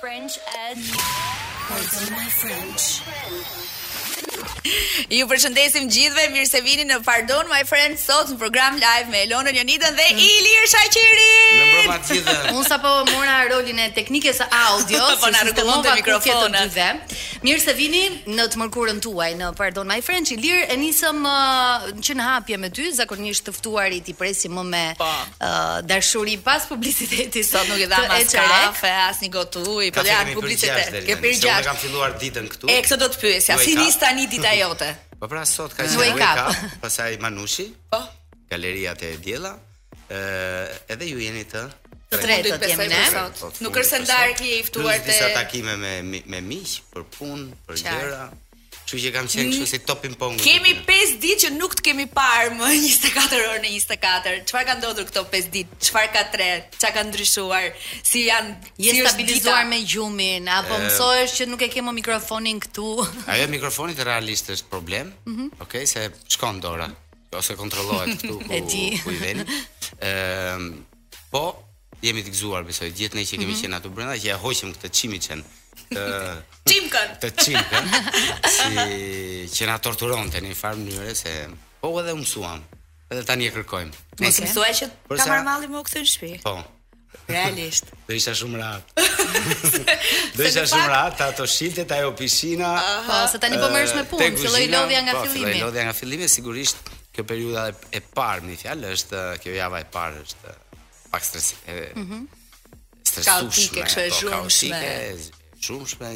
French and Cordon Bleu French. Ju përshëndesim të gjithëve, mirë se vini në Pardon My French sot në program live me Elonën Jonidën dhe Ilir Shaqirin. Mirëmbrëma të gjithëve. Unë sapo mora rolin e teknikës së audios, po na rregullon mikrofonin. Mirë se vini në të mërkurën tuaj në Pardon My French. Ilir, e nisëm uh, që në hapje me ty, zakonisht të ftuarit i presim më me uh, dashuri pas publicitetit. Sot nuk i dham as kafe, as një gotë ujë, po ja publicitet. Ke për gjashtë. Unë kam filluar ditën këtu. E këtë do të pyesja, si nis tani dita jote? Po ja sot ka qenë wake up, pastaj Manushi. Po. Galeria te Diella. Ë, edhe ju jeni të Të tretë do të jemi ne. Nuk është se ndahet, ti je i ftuar te. Disa takime me me miq, për punë, për gjëra. Kështu që kam qenë kështu si top ping pong. Kemi 5 ditë që nuk të kemi parë më 24 orë në 24. Çfarë ka ndodhur këto 5 ditë? Çfarë ka tre? Çka ka ndryshuar? Si janë je stabilizuar me gjumin apo mësohesh që nuk e ke më mikrofonin këtu? Ajo e mikrofonit realisht është problem. Mm -hmm. Okej, okay, se shkon dora. Ose kontrollohet këtu ku, ku e vini. Ehm, po, jemi të gëzuar besoj të gjithë ne që kemi mm -hmm. qenë aty brenda që e hoqëm këtë çimiçen të çimkën të çimkën si që na torturonte në një farë mënyre se po edhe u mësuam edhe tani e kërkojmë mos okay. më thuaj që të merr malli më u kthy në shtëpi po Realisht. Do isha shumë rahat. Do isha shumë rahat, te ato shiltet, ajo pisina. Po, se tani po merresh me punë, filloi lodhja nga po, fillimi. Po, lodhja nga fillimi, sigurisht, kjo periudha e parë, me një fjalë, është kjo java e parë, është pak stres. Mhm. Kaotike, kështu e zhurmshme. Kaotike, e zhurmshme.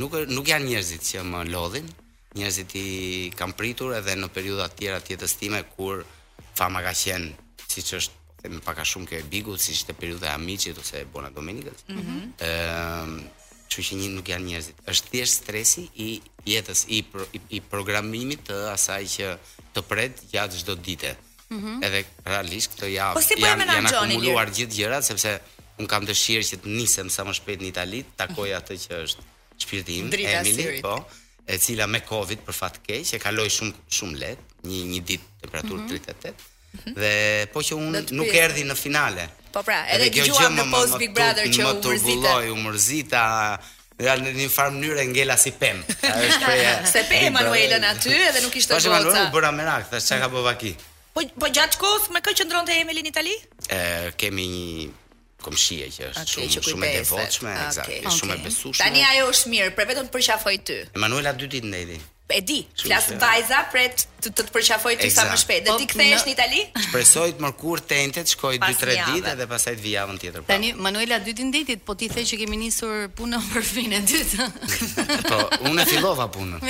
Nuk nuk janë njerëzit që më lodhin. Njerëzit i kam pritur edhe në periudha të tjera të jetës time kur fama ka qenë siç është themi pak a shumë kjo e Bigut, siç ishte periudha e Amiçit ose e Buona Domenicas. Ëh, mm -hmm. Ehm, kështu që nuk janë njerëzit. Është thjesht stresi i jetës, i pro, i, i programimit të asaj që të pret gjatë çdo dite. Ëh. Mm -hmm. Edhe realisht këtë javë po si po janë janë akumuluar gjithë gjërat sepse unë kam dëshirë që të nisem sa më shpejt në Itali, takoj atë që është shpirti im, Drita Emily, e syrit. po, e cila me Covid për fat keq e kaloi shumë shumë lehtë, një një ditë temperaturë mm -hmm. 38. Mm -hmm. Dhe prandaj nuk erdhi në finale. Po pra, edhe, edhe dëgjuam në post Big Brother që u mërzita. U mërzita, Ja në një farë mënyrë e ngela si pem. Ajo shprehja. Se pe Emanuelën aty edhe nuk ishte goca. Po Emanuelën u bëra merak, thash çka ka bo vaki. Po po gjatë kohës me kë qëndronte Emily në Itali? Ë kemi një Komshije që është shumë okay, shumë e devotshme, ah, eksakt, okay. shumë e besueshme. Tani ajo është mirë, për vetëm të përqafoj ty. Emanuela dy ditë ndaj din. E di, flas vajza pret të të, të përqafoj ty sa më shpejt. Dhe ti po, kthehesh në Itali? Shpresoj të mërkurë, të enjte, shkoj 2-3 ditë dhe pastaj të vij javën tjetër. Po. Tani Manuela dy ditë ndaj po ti the që kemi nisur punën për vitin e dytë. Po, unë fillova punën.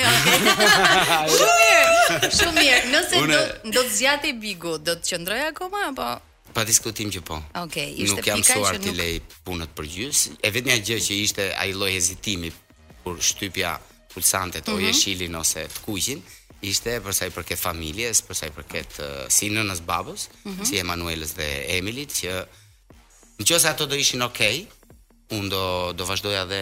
Shumë mirë. Shumë mirë. Nëse do do të zgjatej Bigu, do të qëndroj akoma apo Pa diskutim që po. Okej, okay, ishte pika që nuk jam mësuar t'i lë punët përgjysmë. E vetmja gjë që ishte ai lloj hezitimi kur shtypja pulsantet mm -hmm. o mhm. jeshilin ose të kuqin, ishte për sa i përket familjes, për sa i përket uh, si nënës babës, mm -hmm. si Emanuelës dhe Emilit që nëse ato do ishin okay, unë do do vazhdoja dhe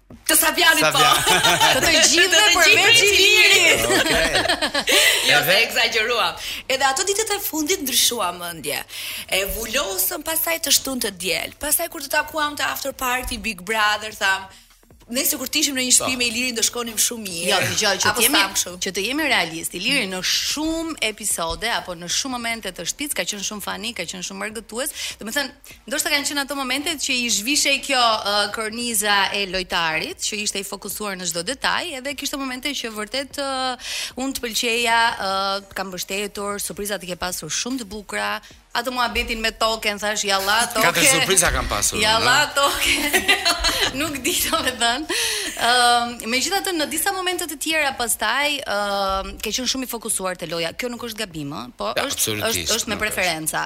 Të Savjanit po. Të të gjithëve përveç Ilirit. Jo, të ekzagjeruam. Edhe ato ditët e fundit ndryshuam mendje. E vulosëm pastaj të shtunë të diel. Pastaj kur të takuam te after party Big Brother, thamë, ne sikur të ishim në një shtëpi me Ilirin do shkonim shumë mirë. Jo, dëgjo që të jemi që të jemi realistë. Iliri në shumë episode apo në shumë momente të shtëpisë ka qenë shumë funny, ka qenë shumë argëtues. Domethënë, Ndoshta kanë qenë ato momentet që i zhvishej kjo uh, korniza e lojtarit, që ishte i fokusuar në çdo detaj, edhe kishte momente që vërtet uh, unë të pëlqeja, uh, të kam mbështetur, surprizat i ke pasur shumë të bukura, atë muhabetin me token, thashë, ia la token. Katër surpriza kam pasur. Ia la token. Nuk di, domethënë. Um, megjithatë në disa momente të tjera pastaj, um, ke qenë shumë i fokusuar te loja. Kjo nuk është gabim, po ja, është, është, është me preferenca.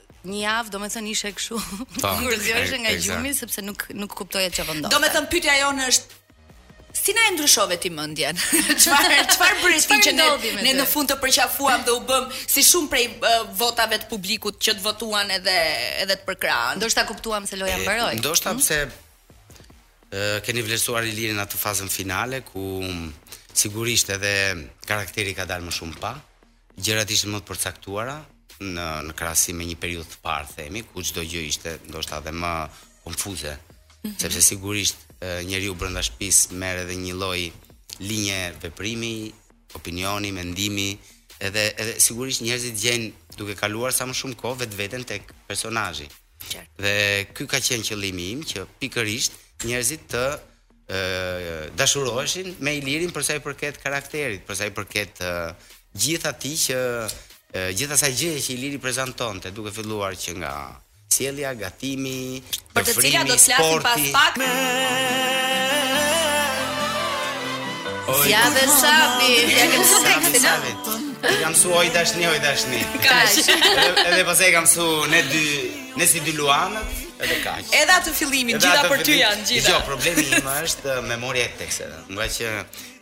një javë, domethënë ishe kështu. Po, Kur zgjoheshe nga eksa. gjumi sepse nuk nuk kuptoja çfarë ndodhte. Do me thënë pyetja jonë është Si na e ndryshove ti mendjen? Çfarë çfarë bëre ti Çfarë që ne, ndodhi me ne ty? në fund të përqafuam dhe u bëmë si shumë prej ë, votave të publikut që të votuan edhe edhe të përkrahan. Ndoshta kuptuam se loja mbaroi. Ndoshta pse ë, keni vlerësuar Ilirin atë fazën finale ku sigurisht edhe karakteri ka dalë më shumë në pah. Gjërat ishin më të përcaktuara në në krahasim me një periudhë të parë themi, ku çdo gjë ishte ndoshta edhe më konfuze. Mm -hmm. Sepse sigurisht njeriu brenda shtëpisë merr edhe një lloj linje veprimi, opinioni, mendimi, edhe edhe sigurisht njerëzit gjejnë duke kaluar sa më shumë kohë vetveten tek personazhi. Dhe ky ka qenë qëllimi im që pikërisht njerëzit të dashuroheshin me Ilirin për sa i përket karakterit, për sa i përket gjithë atij që gjithë asaj gjëje që Iliri prezantonte, duke filluar që nga sjellja, gatimi, për të cilat do të flasim pas pak. Ja dhe sapi, ja dhe sapi. Jam su oj dashni, oj dashni. Kash. Edhe pastaj kam msu ne dy, ne si dy luanët. Edhe kaq. Edhe atë fillimin, Edhe gjitha për ty janë gjitha. Jo, problemi im është memoria e teksteve, nga që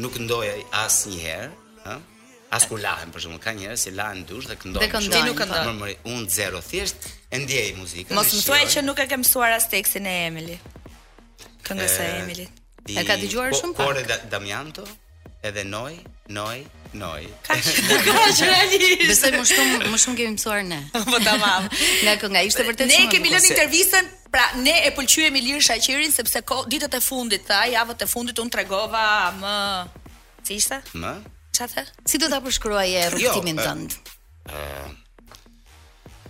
nuk këndoj asnjëherë, ë? As kur lahem për shembull, ka njerëz që lahen në dush dhe këndojnë. Dhe këndojnë, nuk këndojnë. Mërmëri, un zero thjesht e ndjej muzikën. Mos më thuaj që nuk e ke mësuar as tekstin e Emilit. Këngës së Emilit. E ka dëgjuar shumë pak. Kore Damiano, edhe Noi, Noi, Noi. Ka qenë realisht. Besoj më shumë, më shumë kemi mësuar ne. Po tamam. Nga kënga ishte vërtet shumë. Ne kemi lënë intervistën Pra ne e pëlqyem Ilir Shaqirin sepse këto ditët e fundit, tha, javët e fundit un tregova meme. Si ishte? Meme? Çfarë the? Si do ta përshkruaje jo, rrugëtimin jo, tënd? Ëh.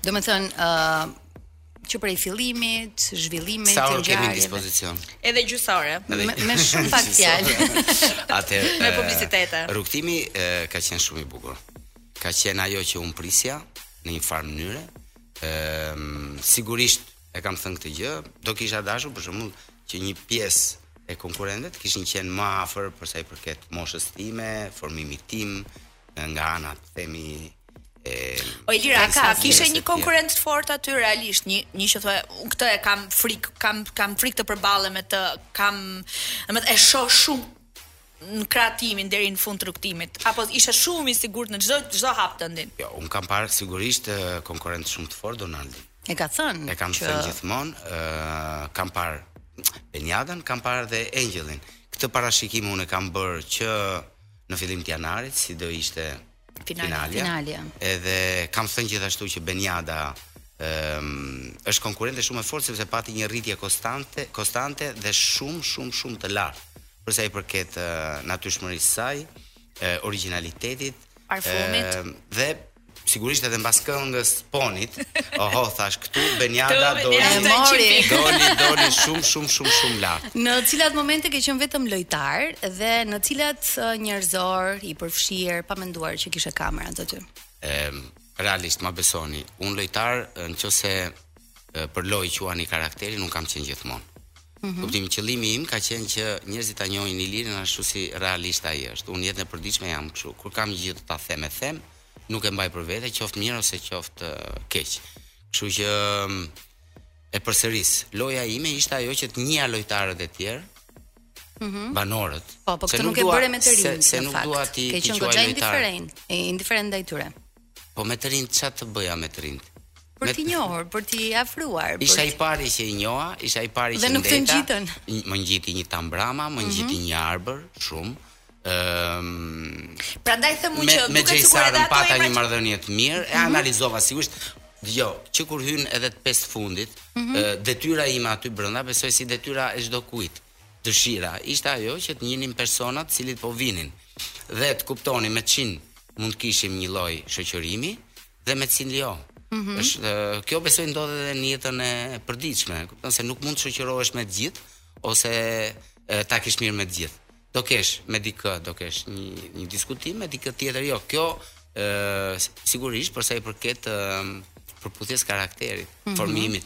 Domethënë, uh, që prej fillimit, zhvillimit, sa orë kemi në dispozicion? Edhe gjysore. Me, me shumë pak fjalë. Atë me publicitete. Rrugëtimi ka qenë shumë i bukur. Ka qenë ajo që un prisja në një farë mënyre. Ëm sigurisht e kam thënë këtë gjë, do kisha dashur për shembull që një pjesë e konkurrentëve të kishin qenë më afër për sa i përket moshës time, formimit tim, nga ana themi e O Ilir, a ka, kishe një konkurrent të fortë aty realisht, një një që thoje, unë këtë e kam frik, kam kam frik të përballem me të, kam, domethënë e shoh shumë në krah tim deri në fund të rrugëtimit, apo isha shumë i sigurt në çdo çdo hap tëndin. Jo, un kam parë sigurisht konkurrent shumë të fortë Donaldin. E ka thënë. E kam që... thënë gjithmonë, ë uh, kam parë Benjadën, kam parë dhe Engjellin. Këtë parashikim unë kam bërë që në fillim të janarit, si do ishte finalja. finalja. Edhe kam thënë gjithashtu që Benjada um, është konkurrente shumë e fortë sepse pati një rritje konstante, konstante dhe shumë shumë shumë të lartë. Për sa i përket uh, natyrshmërisë së saj, uh, origjinalitetit, parfumit uh, dhe sigurisht edhe mbas këngës së Ponit. Oho, thash këtu Benjada do ta marri. Doli, doli shumë shumë shumë shumë lart. Në cilat momente ke qenë vetëm lojtar dhe në cilat njerëzor i përfshir pa menduar që kishe kamerat aty? Ëm, realisht ma besoni, un lojtar nëse për lojë quani karakterin, un kam qenë gjithmonë. Mhm. Kuptimi, qëllimi im ka qenë që njerëzit ta njohin Ilirin ashtu si realisht ai është. Unë në jetën e përditshme jam kështu. Kur kam një gjë për ta thënë e them, nuk e mbaj për vete, qoftë mirë ose qoftë uh, keq. Kështu që mm, e përsëris, loja ime ishte ajo që të njihja lojtarët e tjerë, Mhm. banorët. Po, po se këtë nuk e dua- bëre me të rinj. Se, se në nuk fakt. dua ti Ke ti qenë quaj goxha lojtar. indiferent, e indiferent ndaj tyre. Po me të rinjtë ça të bëja me të rinjtë? Për t'i njohur, për t'i afruar. Për... Isha i pari që i njoha, isha i pari që ndeta. Dhe nuk të ngjitën. Më ngjiti një Dan Brama, më mhm. ngjiti mm -hmm. një arbër, shumë. Ëm um, Prandaj them unë që me Jason pata një marrëdhënie të mirë, mm -hmm. e mhm. analizova sigurisht. Jo, që kur hyn edhe të pesë fundit, mm -hmm. detyra ime aty brenda, besoj si detyra e çdo kujt. Dëshira ishte ajo që të njihnim personat të cilit po vinin dhe të kuptonim me cilin mund të kishim një lloj shoqërimi dhe me cilin jo. Është kjo besoj ndodh edhe në jetën e përditshme, e kupton se nuk mund të shoqërohesh me të gjithë ose ta kesh mirë me të gjithë. Do kesh me dikë, do kesh një një diskutim me dikë tjetër jo. Kjo ë sigurisht për sa i përket përputhjes së karakterit, formimit.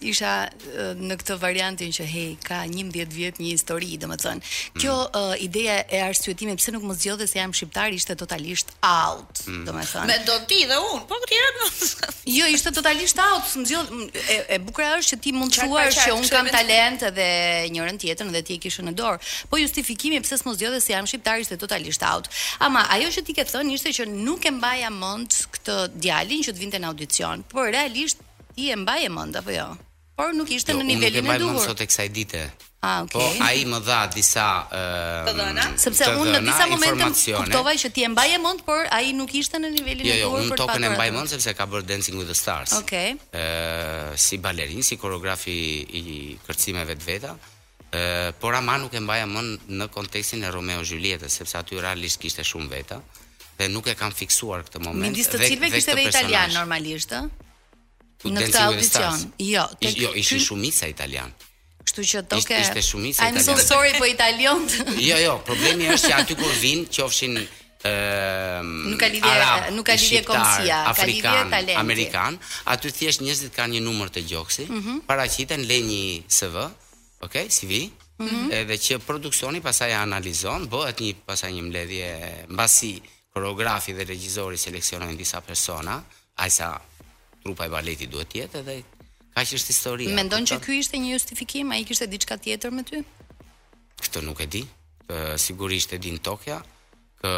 isha në këtë variantin që hej ka 11 vjet një histori, domethënë. Mm. Kjo mm. uh, ideja e arsyetimit pse nuk më zgjodhe se jam shqiptar ishte totalisht out, mm. domethënë. Me do ti dhe unë, po ti më. jo, ishte totalisht out, s'më zgjodh e, e bukura është që ti mund të thuash që un kam talent edhe njërën tjetrën dhe ti e kishe në dorë. Po justifikimi pse s'më zgjodhe se jam shqiptar ishte totalisht out. Ama ajo që ti ke thënë ishte që nuk e mbaja mend këtë djalin që të vinte në audicion, por realisht Ti e mbaje mend apo jo? Por nuk ishte jo, në nivelin e duhur. Unë nuk e mbaj mend sot e kësaj dite. Ah, okay. Po ai më dha disa ë të dhëna, sepse unë në disa momente kuptova që ti e mbaje mend, por ai nuk ishte në nivelin jo, e jo, duhur jo, për të parë. Jo, unë Token e mbaj mend sepse ka bërë Dancing with the Stars. Okej. Okay. Ë si balerin, si koreografi i kërcimeve të veta. Ë Por ama nuk e mbaja mend në kontekstin e Romeo Zhulietës, sepse aty realisht kishte shumë veta dhe nuk e kam fiksuar këtë moment. Midis të cilëve kishte dhe italian normalisht, ë? Në këtë audicion. Jo, tek jo, ishin shumica italian. Kështu që do ke ishte shumica italian. I'm so sorry po italian. jo, jo, problemi është që aty kur vin, qofshin Ehm, nuk ka lidhje Arab, nuk ka lidhje kombësia, ka lidhje talenti. Amerikan, aty thjesht njerëzit kanë një numër te gjoksi, mm -hmm. paraqiten, lënë një CV, ok, CV. Mm -hmm. Edhe që produksioni pasaj e analizon, bëhet një pasaj një mbledhje mbasi koreografi dhe regjizori seleksionojnë disa persona, ai sa trupa e baletit duhet të jetë edhe kaq është historia. Mendon që ky ishte një justifikim, ai kishte diçka tjetër me ty? Këtë nuk e di. Sigurisht e din Tokja, kë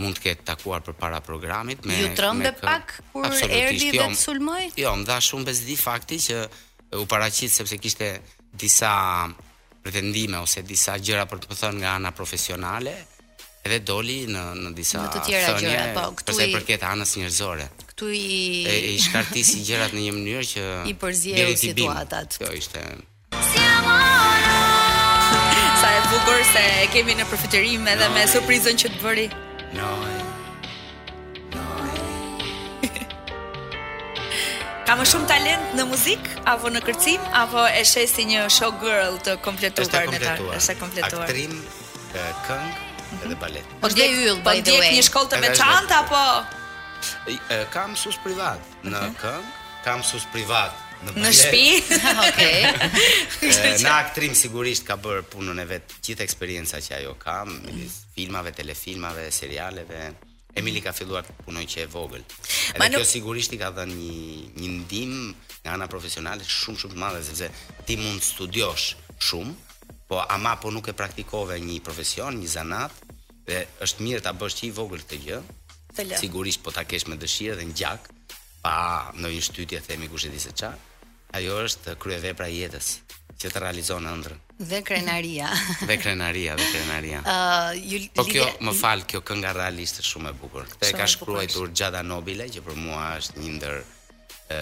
mund të ketë takuar përpara programit me Ju trembi pak kur erdhi dhe jo, të sulmoi? Jo, më dha shumë bezdi fakti që u paraqit sepse kishte disa pretendime ose disa gjëra për të më thënë nga ana profesionale edhe doli në në disa në të tjera thënje, gjëra, po këtu i përket anës njerëzore. Këtu i e, i shkartisi gjërat në një mënyrë që i përzieu situatat. Kjo ishte e kemi në përfyterim edhe me surprizën që të bëri. Ka më shumë talent në muzikë apo në kërcim apo e sheh si një show girl të kompletuar në të tëra, është e kompletuar. Aktrim, këngë mhm. edhe balet. Po ndjek po by the way. Po një shkollë të veçantë apo? Ka mësues privat. në këngë, ka mësues privat në Në shtëpi. Okej. Në aktrim sigurisht ka bërë punën e vet, gjithë eksperienca që ajo ka, midis filmave, telefilmave, serialeve. Emili ka filluar të punojë që e vogël. Edhe Ma nuk... kjo sigurisht i ka dhënë një një ndihmë nga ana profesionale shumë shumë të madhe sepse ti mund të studiosh shumë, po ama po nuk e praktikove një profesion, një zanat, Dhe është mirë ta bësh që i vogël këtë gjë. Të lë. Sigurisht po ta kesh me dëshirë dhe në gjak, pa ndonjë shtytje themi kush e di se ça. Ajo është kryevepra e jetës që të realizon ëndrrën. Dhe krenaria. dhe krenaria, dhe krenaria. Ë, uh, ju Po kjo, më fal, kjo kënga realisht është shumë e bukur. Këtë e ka shkruar Xhada Nobile, që për mua është një ndër ë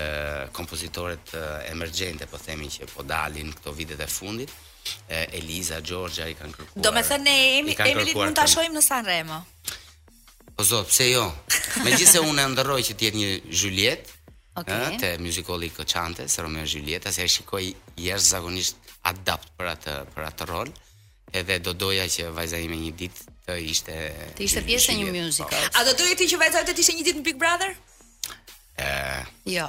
kompozitoret emergjente, po themi që po dalin këto vitet e fundit. Eliza, Xhorxhia i kanë kërkuar. Domethënë ne Emil, Emilin mund ta shohim në San Remo. Po zot, pse jo? Megjithëse unë ëndërroj që të jetë një Juliet, okay. ëh, te musicali Koçante, te Romeo e Julieta, se e shikoj jashtëzakonisht adapt për atë për atë rol. Edhe do doja që vajza ime një ditë të ishte të ishte pjesë e një musical. Po. A do doje ti që vajza jote të ishte një ditë në Big Brother? Ëh. Jo.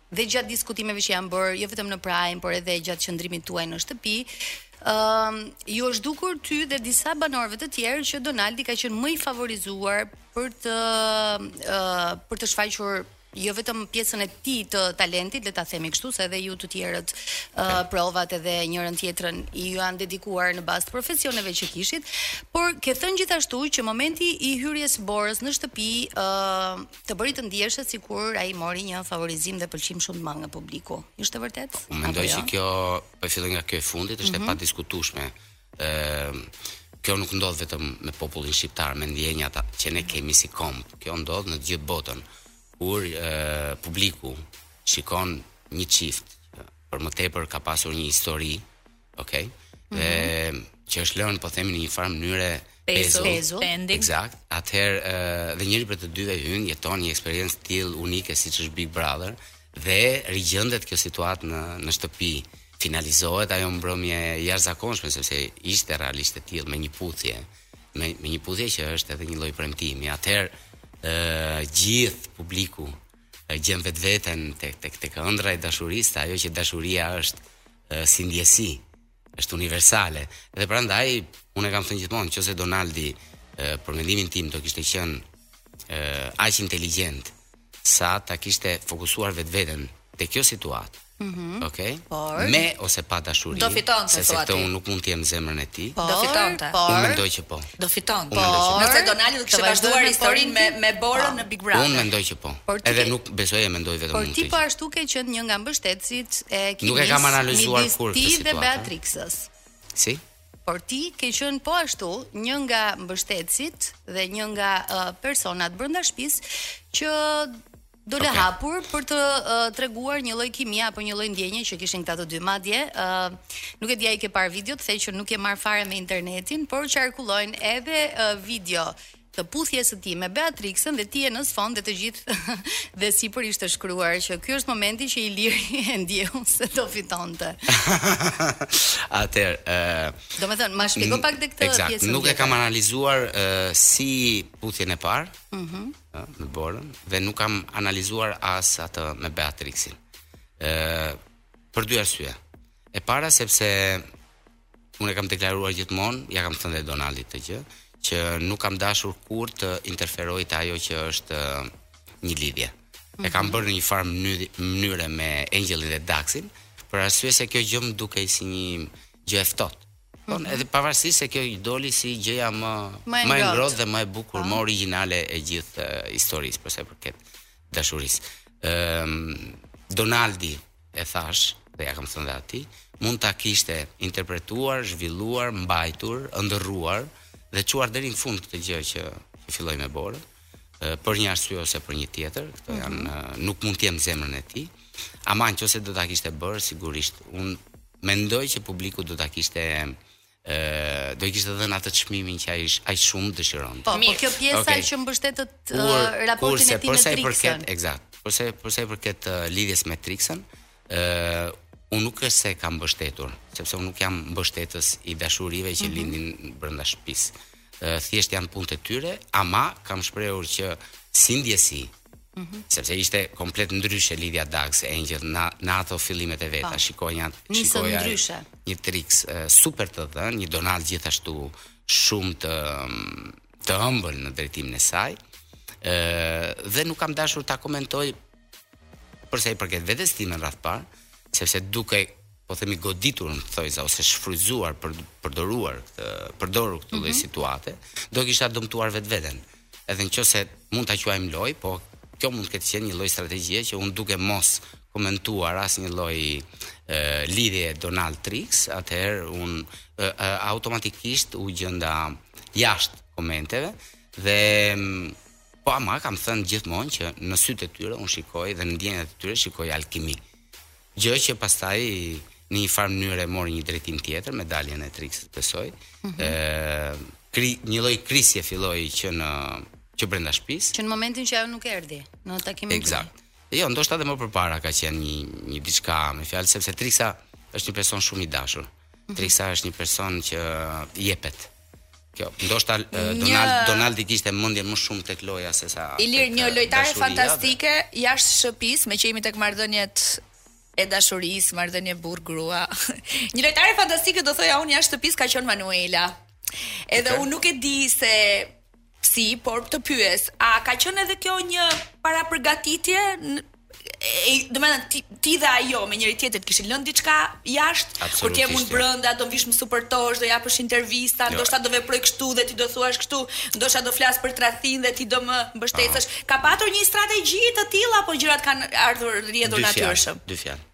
dhe gjatë diskutimeve që janë bërë, jo vetëm në Prime, por edhe gjatë qëndrimit tuaj në shtëpi, ë uh, ju është dukur ty dhe disa banorëve të tjerë që Donaldi ka qenë më i favorizuar për të ë uh, për të shfaqur jo vetëm pjesën e tij të talentit, le ta themi kështu, se edhe ju të tjerët uh, provat edhe njërën tjetrën ju janë dedikuar në bazë të profesioneve që kishit, por ke thënë gjithashtu që momenti i hyrjes së Borës në shtëpi uh, Të bëri të ndiheshe sikur ai mori një favorizim dhe pëlqim shumë të madh nga publiku. Është e vërtetë? Unë apo mendoj jo? që kjo po e filloj nga kjo e fundit, është e padiskutueshme. Ëm kjo nuk ndodh vetëm me popullin shqiptar, me ndjenjat a- që ne kemi si komb. Kjo ndodh në të gjithë botën. Kur ë, publiku shikon një çift që për më tepër ka pasur një histori, Okay? Mm -hmm. Dhe që është lënë po themi në një farë mënyre pezu, pezu. pending. Eksakt. Atëherë ë dhe njëri prej të dyve hyn jeton një eksperiencë të tillë unike siç është Big Brother dhe rigjendet kjo situatë në në shtëpi. Finalizohet ajo mbrëmje e jashtëzakonshme sepse ishte realisht e tillë me një puthje, me me një puthje që është edhe një lloj premtimi. Atëherë ë gjithë publiku e gjen vetveten tek tek tek ëndrra e dashurisë, ajo që dashuria është si ndjesi është universale dhe prandaj unë e kam thënë gjithmonë nëse Donaldi për mendimin tim do kishte qenë aq inteligjent sa ta kishte fokusuar vetveten te kjo situatë Mm -hmm. Okej. Okay? Me ose pa dashuri. Do fitonte thua ti. Sepse unë nuk mund të jem në zemrën e tij. Do fitonte Unë mendoj që po. Do fitonte. Unë mendoj që po. Nëse Donaldi do kishte vazhduar historinë me me Borën në Big Brother. Unë mendoj që po. Edhe nuk besoj e mendoj vetëm unë. Por ti po ashtu ke qenë një nga mbështetësit e kimisë. Nuk e kam analizuar kurrë këtë situatë. Tij dhe Beatrixës. Si? Por ti ke qenë po ashtu një nga mbështetësit dhe një nga uh, personat brenda shtëpisë që Dole hapur për të uh, treguar një lloj kimie apo një lloj ndjenje që kishin këta të dy. Madje, ë, uh, nuk e di a i ke parë videot, the që nuk merresh fare me internetin, por qarkullojnë edhe uh, video të puthjes së tij me Beatrixën dhe ti je në sfond dhe të gjithë dhe sipër ishte shkruar që ky është momenti që Iliri e ndjeu se do fitonte. Atëherë, ë uh, Domethënë, ma shpjego pak dhe këtë pjesë. Eksakt, nuk e kam analizuar uh, si puthjen e parë. Mhm. Mm me Borën dhe nuk kam analizuar as atë me Beatrixin. Ë për dy arsye. E para sepse unë e kam deklaruar gjithmonë, ia kam thënë dhe Donaldit këtë gjë, që nuk kam dashur kurrë të interferoj te ajo që është një lidhje. E kam mhm. bërë në një farë mënyre me Engjëllin dhe Daxin, për arsye se kjo gjë më dukej si një gjë e ftohtë. Po, mhm. edhe pavarësisht se kjo i doli si gjëja më më e ngrohtë dhe më e bukur, po. më origjinale e gjithë uh, historisë për sa i përket dashurisë. Ëm um, Donaldi e thashë, dhe ia kam thënë aty, mund ta kishte interpretuar, zhvilluar, mbajtur, ëndërruar dhe çuar deri në fund këtë gjë që filloi me Borën për një arsye ose për një tjetër, këto mhm. janë mm -hmm. nuk mund të jem në zemrën e tij. Ama nëse do ta kishte bërë, sigurisht un Mendoj që publiku do ta kishte do i kishte dhënë atë çmimin që ai aq shumë dëshironte. Po, po kjo pjesa okay. që mbështete uh, raportin kurse, e tij me Trixën. Përket, exakt. Për sa për sa i përket uh, lidhjes me Trixën, ë uh, unë nuk është se kam mbështetur, sepse unë nuk jam mbështetës i dashurive që mm -hmm. lindin brenda shtëpisë. Ë uh, thjesht janë punët e tyre, ama kam shprehur që si ndjesi Sepse ishte komplet ndryshe lidhja Dagz Einxhel në ato fillimet e veta, po. shikoja shikoja ndryshe. Një Trix super të dhënë, një Donald gjithashtu shumë të të ëmbël në drejtimin e saj. ë dhe nuk kam dashur ta komentoj përsa i përket vetes time radhë parë, sepse duke po themi goditur në thonjëza ose shfrytëzuar për përdoruar këtë përdorur këtë lloj mm -hmm. situate, do kisha dëmtuar vetveten. Edhe në qoftë se mund ta quajmë lojë, po kjo mund të ketë qenë një lloj strategjie që unë duke mos komentuar asnjë lloj lidhje Donald Trix, atëherë un automatikisht u gjenda jashtë komenteve dhe po ama kam thënë gjithmonë që në sytë e tyre un shikoj dhe në ndjenjat e tyre shikoj alkimi. Gjë që pastaj në një farë mënyre mori një drejtim tjetër me daljen e Trixës besoj. Mm -hmm. Ë kri, një lloj krisje filloi që në që brenda shtëpisë. Që në momentin që ajo nuk erdhi në takimin Ekzakt. Tuaj. Jo, ndoshta edhe më përpara ka qenë një një diçka me fjalë sepse Trixa është një person shumë i dashur. Mm -hmm. Trixa është një person që jepet. Kjo, ndoshta Donald Donaldi kishte mendjen më shumë tek loja sesa. Ilir një lojtare fantastike jashtë shtëpisë, meqë jemi tek marrëdhëniet e dashurisë, marrëdhënie burrë grua. një lojtare fantastike do thoja unë jashtë shtëpisë ka qenë Manuela. Edhe okay. unë nuk e di se Si, por të pyes, a ka qenë edhe kjo një parapërgatitje? domethënë, ti dhe ajo me njëri tjetrin kishin lënë diçka jashtë, kur të jem unë brenda do vish më suportosh, do japësh intervista, jo. ndoshta do veproj kështu dhe ti do thuash kështu, ndoshta do flas për tradhtinë dhe ti do më mbështetësh. Ka patur një strategji të tillë apo gjërat kanë ardhur rrjedhur natyrshëm? Dy fjalë.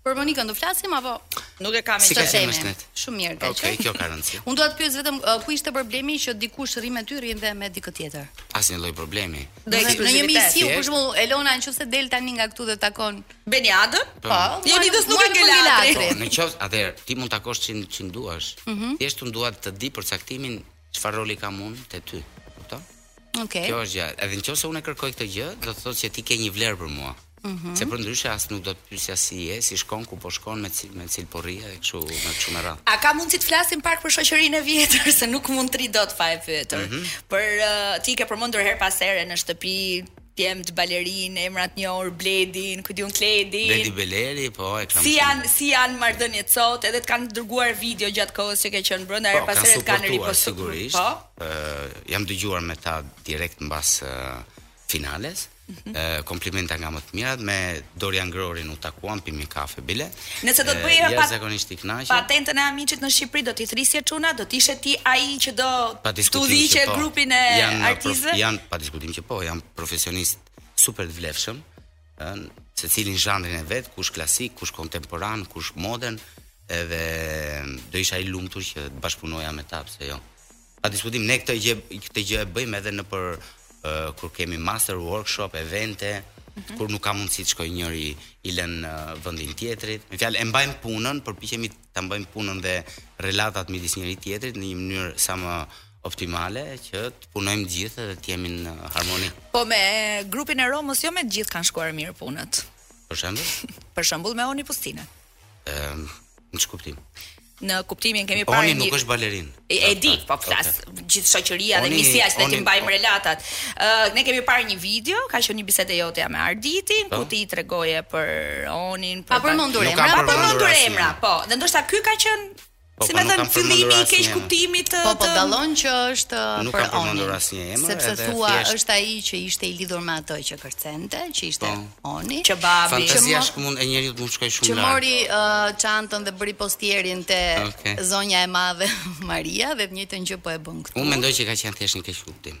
Për Monikën do flasim apo nuk e kam si të themi? Shumë mirë, kaq. Okej, kjo ka rëndësi. Unë dua të pyes vetëm uh, ku ishte problemi që dikush rri me ty, rri dhe me dikë tjetër. Asnjë lloj problemi. Në një miqësi, për shembull, Elona nëse del tani nga këtu dhe takon Beniadën? Po. po. Jo, ti do të nuk e ke Në qoftë, atëherë ti mund të takosh cilin cilin duash. Mhm. Thjesht unë dua të di përcaktimin Çfarë roli kam unë te ty? Kupton? Okej. Kjo është gjëja. Edhe në qoftë se unë e kërkoj këtë gjë, do të thotë se ti ke një vlerë për mua. Mhm. Se përndryshe as nuk do të pyesja si je, si shkon, ku po shkon, me cil me cil po rri, e kështu me kështu me radhë. A ka mundësi të flasim pak për shoqërinë e vjetër, se nuk mund të rri dot pa e pyetur. Mhm. Për ë, ti i ke përmendur herë pas here në shtëpi, Djemtë balerinë, emra të njohur, Bledin, Kadiun Kledin. Bledi Bejleri, po e kam. Si janë, si janë marrëdhëniet sot? Edhe të kanë dërguar video gjatë kohës që ke qenë brenda, herë po, pas here kanë ripostuar sigurisht. Po. Ë jam dëgjuar me ta direkt mbas finales. Mm -hmm. Ë komplimenta nga më të mirat me Dorian Grorin u takuam pimi kafe bile. Nëse do të bëje pat, jashtëzakonisht i kënaqur. Patentën e Amicit në Shqipëri do t'i thërrisje çunat, do të ishe ti ai që do të udhëhiqe po. grupin e artistëve? Jan pa diskutim që po, janë profesionistë super të vlefshëm, ë, secili në zhanrin e vet, kush klasik, kush kontemporan, kush modern, edhe do isha i lumtur që të bashkëpunoja me ta, pse jo. Pa diskutim ne këtë gjë këtë gjë e bëjmë edhe nëpër uh, kur kemi master workshop, evente, mm -hmm. kur nuk ka mundësi të shkojë njëri i lën uh, vendin tjetrit. Me fjalë e mbajmë punën, përpiqemi ta mbajmë punën dhe relatat midis njëri-tjetrit në një mënyrë sa më optimale që të punojmë të gjithë dhe të jemi në harmoni. Po me grupin e Romës jo me të gjithë kanë shkuar mirë punët. Për shembull? Për shembull me Oni Pustinën. Ëm, në ç'kuptim? Në kuptimin kemi parë Oni nuk është balerin. E di, po flas okay. gjithë shoqëria dhe miqësia që t'i mbajmë relatat. Ë uh, ne kemi parë një video, ka qenë një bisedë jote me Arditin, po. ku ti i tregoje për Onin, për Pa përmendur emra, pa përmendur emra, po. Dhe ndoshta ky ka qenë Po, po, nuk kam përmendur asnjë emër. Si më thënë, fillimi i keqkuptimit të... Po, po, dallon që është për Onin. Nuk kam përmendur asnjë emër, edhe thjesht... Sepse thua, është ai që ishte i lidhur me atë që kërcente, që ishte po. Oni. Që babi... Fantazia që mund, e njeriut mund shkojë shumë larg. Që mori uh, çantën dhe bëri postierin te okay. zonja e madhe Maria dhe të njëjtën gjë po e bën këtu. Unë mendoj që ka qenë thjesht një keqkuptim.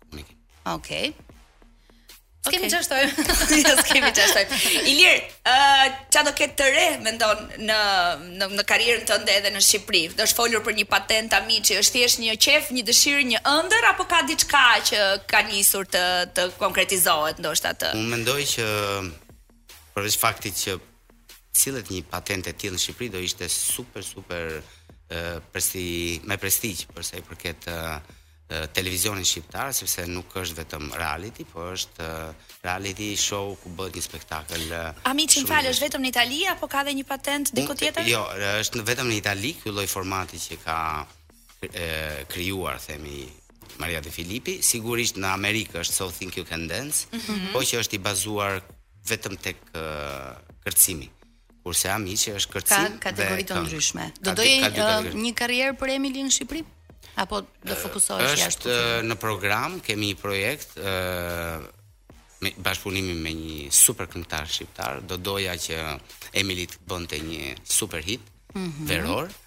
komunikim. Okej. Okay. Okay. S'kemi ça shtojmë. Jo, s'kemi ça shtojmë. Ilir, ë uh, ça do ketë të re mendon në në në karrierën tënde edhe në Shqipëri? Do është folur për një patentë Amici, është thjesht një qef, një dëshirë, një ëndërr apo ka diçka që ka nisur të të konkretizohet ndoshta të? Unë mendoj që përveç faktit që sillet një patentë e tillë në Shqipëri do ishte super super ë uh, presti me prestigj për sa i përket uh, televizionin shqiptar sepse nuk është vetëm reality, po është reality show ku bëhet një spektakël. Amici, më fal, është vetëm në Itali apo ka edhe një patentë diku tjetër? Jo, është vetëm në Itali ky lloj formati që ka e, krijuar, themi, Maria De Filippi. Sigurisht në Amerikë është So You Think You Can Dance, mm -hmm. po që është i bazuar vetëm tek kërcimi. Kurse Amici është kërcim dhe këngë. Ka kategori të ndryshme. Do doje një karrierë për Emilin në Shqipëri? Apo do fokusohesh jashtë? Është në program, kemi një projekt ë me bashkëpunimin me një super këngëtar shqiptar, do doja që Emily të bënte një super hit mm -hmm. veror.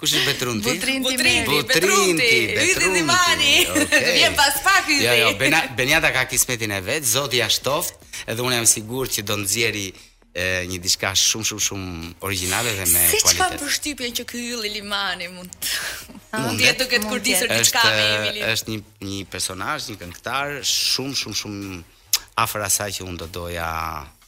Kush është Butrinti? Butrinti Butrinti, Imeri. Butrinti, Butrinti, Butrinti. Imeri. Okay. Të vjen pas pak ky. Jo, jo, Bena, Benjata ka kismetin e vet, Zoti ia shtoftë, edhe unë jam sigurt që do nxjerrë një diçka shumë shumë shumë origjinale dhe me si kualitet. Seç kam përshtypjen që ky Ylli Limani mund të mund të jetë duke kurdisur diçka me Emilin. Është një një personazh, një këngëtar shumë shumë shumë afër asaj që unë do doja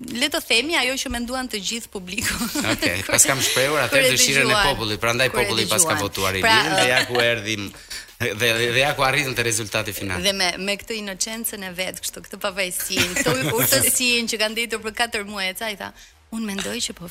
le të themi ajo që menduan të gjithë publiku. Okej, okay, paskam shprehur atë dëshirën e popullit, prandaj populli paska votuar i pra, mirë, dhe ja ku erdhim dhe dhe ja ku arritën te rezultati final. Dhe me me këtë inocencën e vet, kështu këtë pafajësinë, këtë urtësinë që ka ndjekur për 4 muaj e ca ditë, unë mendoj që po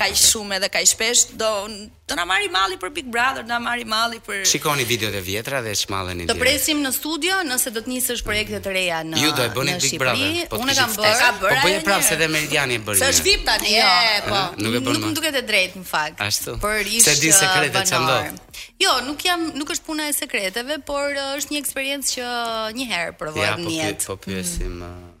kaq shumë edhe kaq shpesh do do na marri malli për Big Brother, do na marri malli për Shikoni videot e vjetra dhe çmalleni ti. Të presim në studio nëse do të nisësh projekte të reja në Ju do e bënit Big Brother. Po unë kam bërë, ka bërë. Po bëje prapë se dhe Meridiani e bëri. S'ka VIP tani, jo, po. Nuk e bën. Nuk më duket e drejtë në fakt. Ashtu. Për ish. Se di sekretet që. Jo, nuk jam, nuk është puna e sekreteve, por është një eksperiencë që një herë provohet, po, në jetë. Po pyesim. Mm.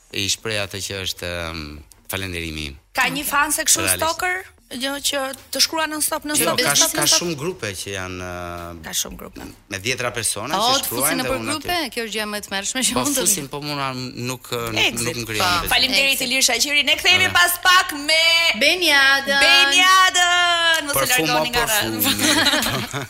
I shpreh atë që është falënderimi im. Ka një fanse kështu stalker? Jo që të shkruan non stop në Facebook. Jo, ka ka shumë grupe që janë ka shumë grupe. Me dhjetëra persona që shkruajnë. Po, fusin nëpër grupe, kjo është gjëja më e tmerrshme që po, mund të. Po fusin, po mua nuk nuk më krijon. Po, faleminderit Ilir Shaqiri. Ne kthehemi pas pak me Benjadën. Benjadën, mos u largoni ndërkohë.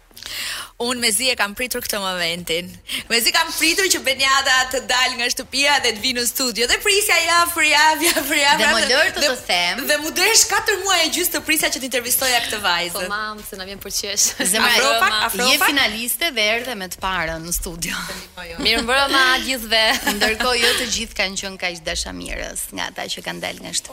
Unë mezi e kam pritur këtë momentin. Mezi kam pritur që Benjada të dalë nga shtëpia dhe të vijë në studio. Dhe prisja javë për javë, javë për javë. Dhe më lër të të them. Dhe m'u desh 4 muaj e gjysmë të prisja që ta intervistoja këtë vajzë. Po mam, se na vjen për qesh. Zemra afro pak, afro pak. Je finaliste dhe erdhe më në fund në studio. Mirëmbrëma të gjithëve. Ndërkohë jo të gjithë kanë qenë kaq dashamirës nga ata që kanë dalë nga shtëpia.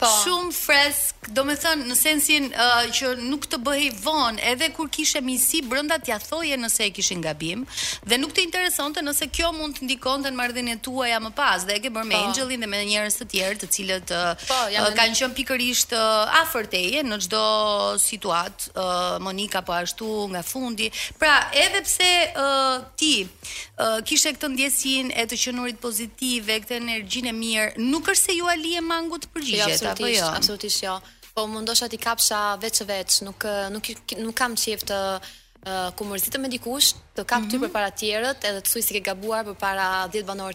Po. Shumë fresk, domethënë në sensin uh, që nuk të bëhej vonë, edhe kur kishe miqësi brënda t'ia thoje nëse e kishin gabim, dhe nuk të interesonte nëse kjo mund të ndikonte në marrëdhëniet tuaja më pas, dhe e ke bërë me po. Angelin dhe me njerëz të tjerë të cilët uh, po, uh, kanë qënë pikërisht uh, afër teje në çdo situatë, uh, Monika po ashtu nga fundi, pra edhe pse uh, ti uh, kishe këtë ndjesinë e të qenurit pozitive, këtë energjinë e mirë, nuk është se ua lije mangut përgjigjet, jo, apo jo? Absolutisht jo, po mundosha t'i kapsha veç veç, nuk, nuk, nuk kam qejf të uh, kur mërzitem me dikush, të kap mm -hmm. ty mhm. përpara tjerët edhe të thuj si ke gabuar përpara 10 banor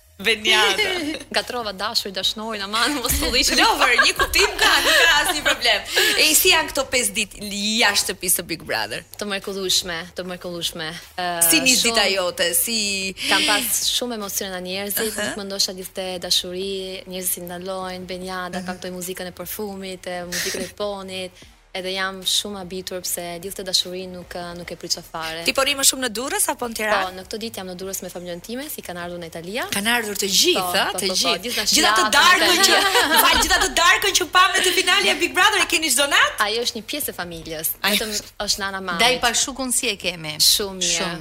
Benjada. Ngatërrova dashuri, dashnorin aman mos u dhiqë. Lover, një kuptim ka, nuk ka asnjë problem. E si janë këto 5 ditë jashtë shtëpisë së Big Brother? Të mrekullueshme, të mrekullueshme. Uh, si nis dita jote, se kam pas shumë emocione nga njerëzit, uh -huh. nuk mendosha gjithë atë dashuri, njerëzit të ndalojnë, Benjada, uh -huh. këndojnë muzikën e parfumit, muzikën e ponit. Edhe jam shumë habitur pse gjithë atë dashuri nuk nuk e pritsha fare. Ti po rri më shumë në Durrës apo në Tiranë? Po, në këto ditë jam në Durrës me familjen time, se kanë ardhur nga Italia. Kanë ardhur të gjithë, po, ë, po, të po, gjithë. Gjithë gjithë atë darkën që, më fal, gjithë atë darkën që pamë te finalja e Big Brother e keni çdo natë? Ajo është një pjesë e familjes, vetëm është ana e mamit. Dai pa shukun si e kemi. Shumë mirë.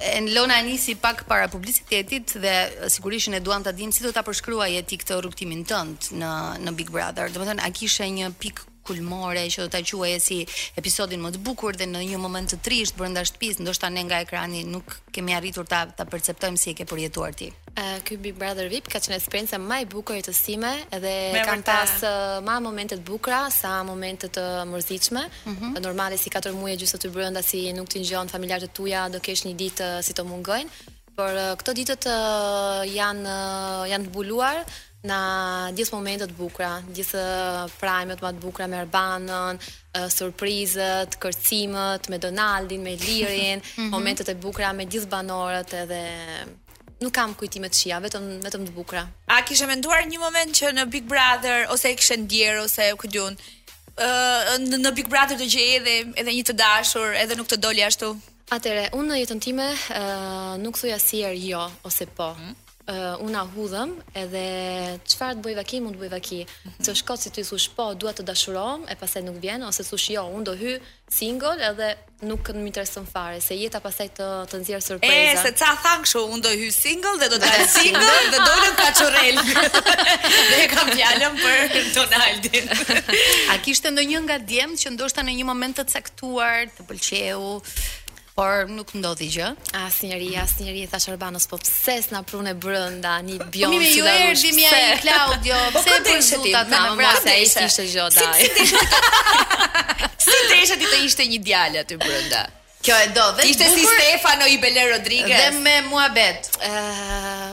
Elona e nisi pak para publicitetit dhe sigurisht që ne duam ta dimë si do ta përshkruaje ti këtë rrugëtimin tënd në në Big Brother. Domethënë, a kishe një pikë kulmore që do ta quaje si episodin më të bukur edhe një moment të trisht brenda shtëpisë, ndoshta ne nga ekrani nuk kemi arritur ta ta perceptojmë si e ke përjetuar ti. Ky Big Brother VIP ka qenë eksperjenca më e bukur e jetës sime edhe kam pas ë, ma momente të bukura sa momente të mërzitshme. Normale si 4 muaj e gjysë aty brenda si nuk dëgjon familjarët e tuja, do kesh një ditë ë, si të mungojnë. Por ë, këto ditët ë, janë ë, janë të mbuluar nga gjithë momentet të bukura, gjithë ë, prajmet ma të bukura me Arbanën, ë, surprizët, kërcimët me Donaldin, me Ilirin, momentet e bukura me gjithë banorët edhe Nuk kam kujtime të këqija, vetëm vetëm të bukura. A kishe menduar një moment që në Big Brother ose e kishe ndjerë ose ku di unë? Ë në, në Big Brother do gjej edhe edhe një të dashur, edhe nuk të doli ashtu. Atëherë, unë në jetën time uh, nuk thoj asnjëherë jo ose po. Mm -hmm. Uh, una hudhem edhe çfarë të bëj vaki mund të bëj vaki. Mm -hmm. Se është kot si ti thush po, dua të dashurohem e pastaj nuk vjen ose thush jo, unë do hy Single edhe nuk më intereson fare se jeta pastaj të të nxjerr surpriza. Eh se ca thanë kështu, unë do hy single dhe do të dal single dhe dolën kaçurrel. dhe e kam fjalën për Donaldin. A kishte ndonjë nga djemt që ndoshta në një moment të caktuar të pëlqeu? por nuk ndodhi gjë. Asnjëri, asnjëri, i thashë Arbanës, po pse s'na prune brenda një po bion si ta rrush? Mirë, mirë, ai Claudio, po pse po zhuta me në vrasë se ai ishte gjë dai. Si deshe ti të ishte një djalë aty brenda? Kjo e do, vetë bukur. Ishte si Stefano i Belen Rodriguez. Dhe me muhabet. Ëh,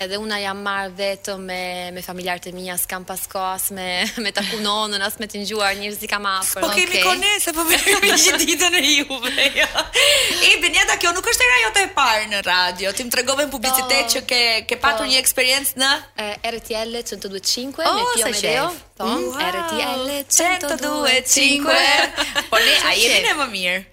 Edhe una jam marrë vetëm me me familjarët e mia, s'kam pas kohë as me me taku nonën, as me dëgjuar njerëz që kam afër. Po kemi kohë ne se po vjen gjithë ditën e juve. Jo. E Beniada, kjo nuk është hera jote e parë në radio. Ti më tregove në publicitet po, që ke ke patur po. një eksperiencë në RTL 102.5 me oh, Pio Amedeo. Po, RTL 102.5. Po ne a jemi ne më mirë?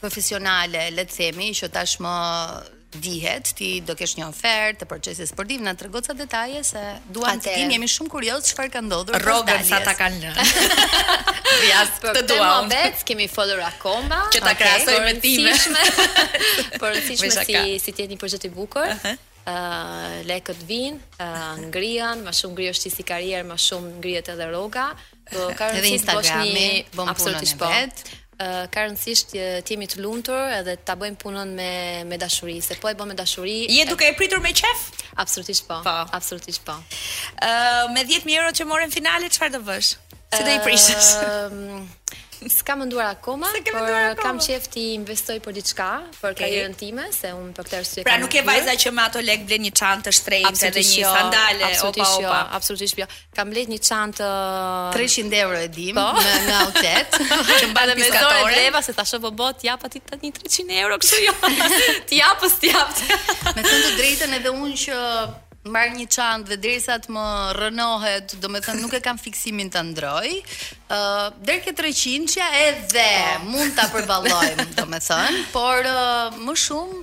profesionale, le të themi, që tashmë dihet, ti do kesh një ofertë te Procesi Sportiv, na trego ca detaje se duam të dimë, jemi shumë kurioz çfarë ka ndodhur. Rrogën sa ta kanë lënë. Ja, të dua. Po s'kemi folur akoma. Që ta krahasoj me time. Por si më si si të jetë një projekt i bukur. Uh, lekët vinë, uh, ngrihen, më shumë ngrihesh ti si karrierë, më shumë ngrihet edhe rroga. Po ka edhe Instagrami bën punën e vet. Uh, ka rëndësisht të jemi të lumtur edhe ta bësh punën me me dashuri, se po e bën me dashuri. Je duke e pritur me qef? Absolutisht po. po. Absolutisht po. Ë uh, me 10000 euro që more në finale çfarë do bësh? Si do i prishësh? Uh, S'kam menduar akoma, por akoma. kam qejf t'i investoj për diçka, për okay. karrierën time, se unë për këtë arsye pra, kam. Pra nuk je vajza që me ato lek blen një çantë të shtrenjtë dhe një sandale, opa opa. Jo, absolutisht jo. Kam blerë një çantë 300 euro e di po? në në outlet. Që mban me dorë leva se thashë po bot jap aty tani 300 euro kështu jo. Ti japës ti jap. Me thënë të drejtën edhe unë që mbaj një çantë dhe derisa të më rrënohet, domethënë nuk e kam fiksimin ta ndroj. Ë uh, deri ke 300 edhe po. mund ta përballojmë, domethënë, por uh, më shumë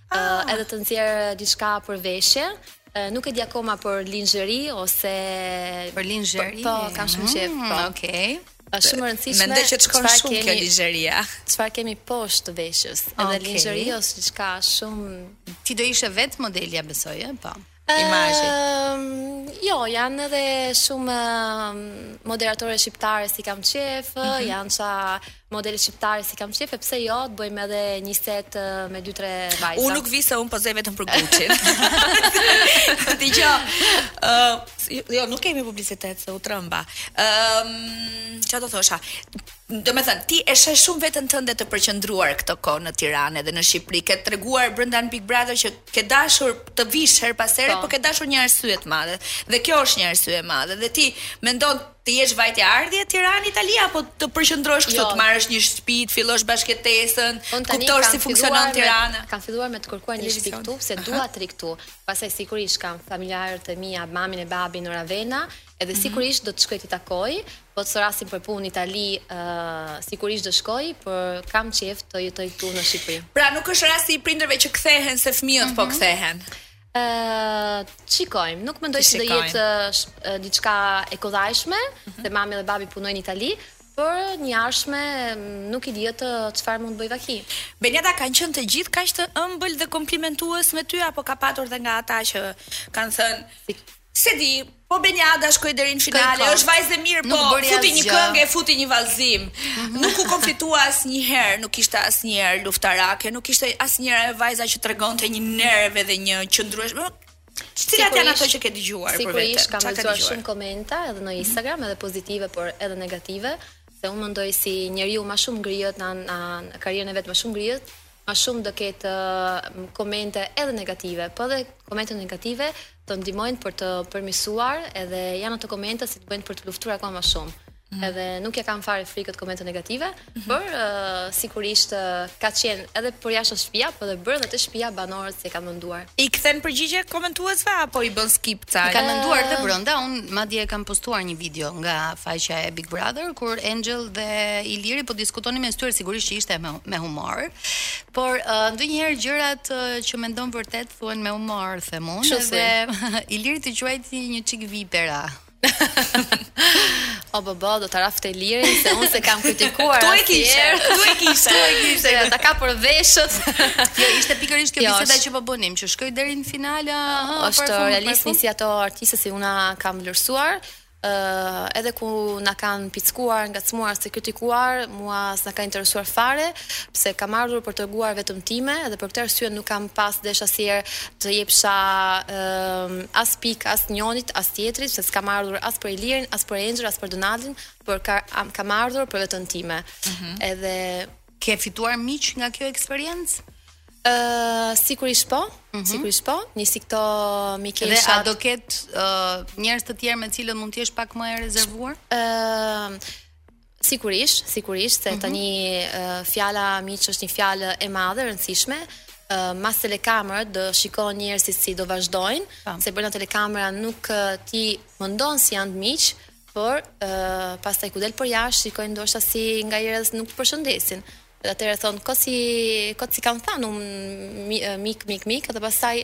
uh, edhe të nxjerr diçka për veshje. Uh, nuk e di akoma por linxheri ose për linxheri. Po, kam shumë mm, qejf. Po. Okej. Është shumë e rëndësishme. Mendoj që të shkon shumë kemi, kjo linxheria. Çfarë kemi poshtë veshjes? Edhe okay. linxheria është diçka shumë Ti do ishe vetë modelja, besoj, e? Po. imazhi. Jo, janë edhe shumë moderatore shqiptare që i kam qef, mm -hmm. janë ca modele shqiptare që i kam qef, pse jo, të bëjmë edhe një set me 2-3 vajza. Unë nuk vi se unë pozoj vetëm për Gucci. Ti jo. Uh, jo, nuk kemi publicitet se u tremba. Ëm, um, çfarë do thosha? Domethënë, ti e sheh shumë veten tënde të përqendruar këto kohë në Tiranë edhe në Shqipëri. Ke treguar brenda në Big Brother që ke dashur të vish herë pas here, po, po ke dashur një arsye të madhe. Dhe kjo është një arsye e madhe. Dhe ti mendon të jesh vajtje ardhje Tiranë Itali apo të përqendrohesh këtu, jo. të marrësh një shtëpi, të fillosh bashkëjetesën, kuptosh si funksionon Tirana. Kam filluar me kërkuar një shtëpi këtu, se dua të ri këtu. Pastaj sigurisht kam familjarët e mia, mamin e babin në Ravenna, Edhe sigurisht do të shkoj t'i takoj, po të thërrasin për punë në Itali, uh, sigurisht do shkoj, por kam qef të jetoj këtu në Shqipëri. Pra nuk është rasti i prindërve që kthehen se fëmijët mm -hmm. po mhm. kthehen. Ë, uh, shikojmë, nuk mendoj se do jetë uh, diçka e kollajshme, mm -hmm. se mami dhe babi punojnë në Itali, por në të ardhme nuk i dihet çfarë mund të bëj vaki. Benjada kanë qenë të gjithë kaq të ëmbël dhe komplimentues me ty apo ka patur dhe nga ata që kanë thënë Se di, po Benjada shkoi deri në finale, është vajzë e mirë, po futi një këngë futi një vallëzim. Mhm. Nuk u konfliktua asnjëherë, nuk ishte asnjëherë luftarake, nuk ishte asnjëherë ajo vajza që tregonte një nerve dhe një qëndrueshmëri. Jo, Cilat janë ato që ke dëgjuar për veten? Sigurisht kam dëgjuar shumë komente edhe në mhm. Instagram, edhe pozitive por edhe negative, se unë mendoj se njeriu më shumë ngrihet në karrierën e vet më shumë ngrihet, ma shumë do ketë komente edhe negative, po edhe komente negative të ndihmojnë për t'u përmirësuar, edhe janë ato komente që të bëjnë për të luftuar akoma më shumë. Mm. Edhe nuk i kam fare frikë komentet negative, mm -hmm. por uh, sigurisht uh, ka qenë edhe për jashtë shtëpia, por edhe brenda te shtëpia banorët ç'kanë menduar. I kthen përgjigje komentuesve apo i bën skip ca? Kanë menduar të brenda, un madje e kam postuar një video nga faqja e Big Brother kur Angel dhe Iliri po diskutonin mes tyre sigurisht që ishte me, me humor. Por uh, ndonjëherë gjërat uh, që mendon vërtet thuhen me humor, them un, dhe Iliri të quajti një çik vipera. o bobo, do ta rrafte Ilirin, se unë s'e kam kritikuar Tu e kishe, tu e kishe, tu e kishe, jo, ta kap për veshët. jo, ishte pikërisht kjo biseda që po bënim, që shkoi deri në finale, është realisht një si ato artiste si una kam vlerësuar, Uh, edhe kur na kanë pickuar, ngacmuar, se kritikuar, mua s'na ka interesuar fare, Pse kam ardhur për të treguar veten time dhe për këtë arsye nuk kam pas desh asnjëherë të jepsha as pik as njonit as tjetrit se s'kam ardhur as për Ilirin as për Enxhin as për Donaldin por ka, am, kam ardhur për veten time mm -hmm. edhe ke fituar miq nga kjo eksperiencë ë uh, sigurisht po mm -hmm. sigurisht po nisi këto mikesha dhe a do ket uh, njerëz të tjerë me të cilët mund të jesh pak më e rezervuar ë uh, Sigurisht, sigurisht, se tani fjala miq është një fjalë e madhe, e rëndësishme. Ë mas telekamerës do shikojmë njerëzit si do vazhdojnë, po. se brenda telekamera nuk ti mendon si janë miq, por ë pastaj kur del për jashtë shikon ndoshta si ca njerëz nuk të përshëndesin. Dhe atëherë thon kot si kot si kam thënë un mik mik mik dhe pastaj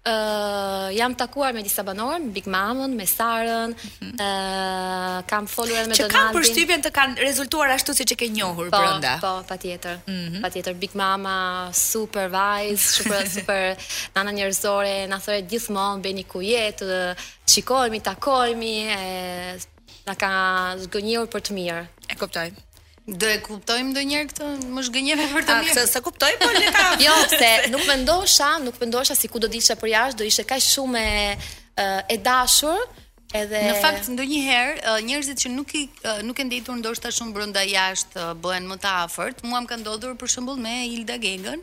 Ë jam takuar me disa banorë, me Big Mamën, me Sarën, ë mm -hmm. kam folur edhe me Donaldin. Që kam përshtypjen të kanë rezultuar ashtu siç e ke njohur po, brenda. Po, patjetër. Mm -hmm. Patjetër Big Mama, super vajz, super super nana njerëzore, na thërret gjithmonë Beni ku je, shikohemi, takohemi, e na ka zhgënjyer për të mirë. E kuptoj. Do e kuptojmë ndonjëherë këtë? Më zhgënjeve për të mirë. As s'e kuptoj, po le ta. jo, se nuk mendosha, nuk mendosha se kur do dilsha për jashtë, do ishte kaq shumë e e dashur. Edhe Në fakt ndonjëherë njerëzit që nuk i nuk ke ndejtur ndoshta shumë brenda jashtë bëhen më të afërt. Mua më ka ndodhur për shembull me Ilda Gegën.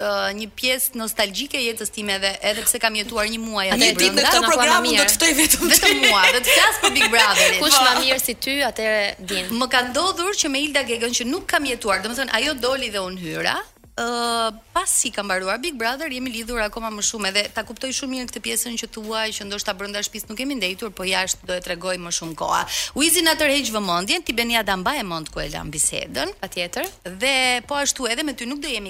uh, një pjesë nostalgjike e jetës time dhe edhe pse kam jetuar një muaj atë brenda në këtë program do të ftoj vetëm vetëm mua do të flas për Big Brother. Kush më po. mirë si ty atëherë e di. Më ka ndodhur që me Ilda Gegën që nuk kam jetuar, domethënë ajo doli dhe un hyra, Uh, pasi ka mbaruar Big Brother jemi lidhur akoma më shumë edhe ta kuptoj shumë mirë këtë pjesën që thua që ndoshta brenda shtëpisë nuk kemi ndejtur po jashtë do e tregoj më shumë koha. Uizi na tërheq vëmendjen ti Beni a do mbajmë mend ku e lam bisedën patjetër dhe po ashtu edhe me ty nuk do jemi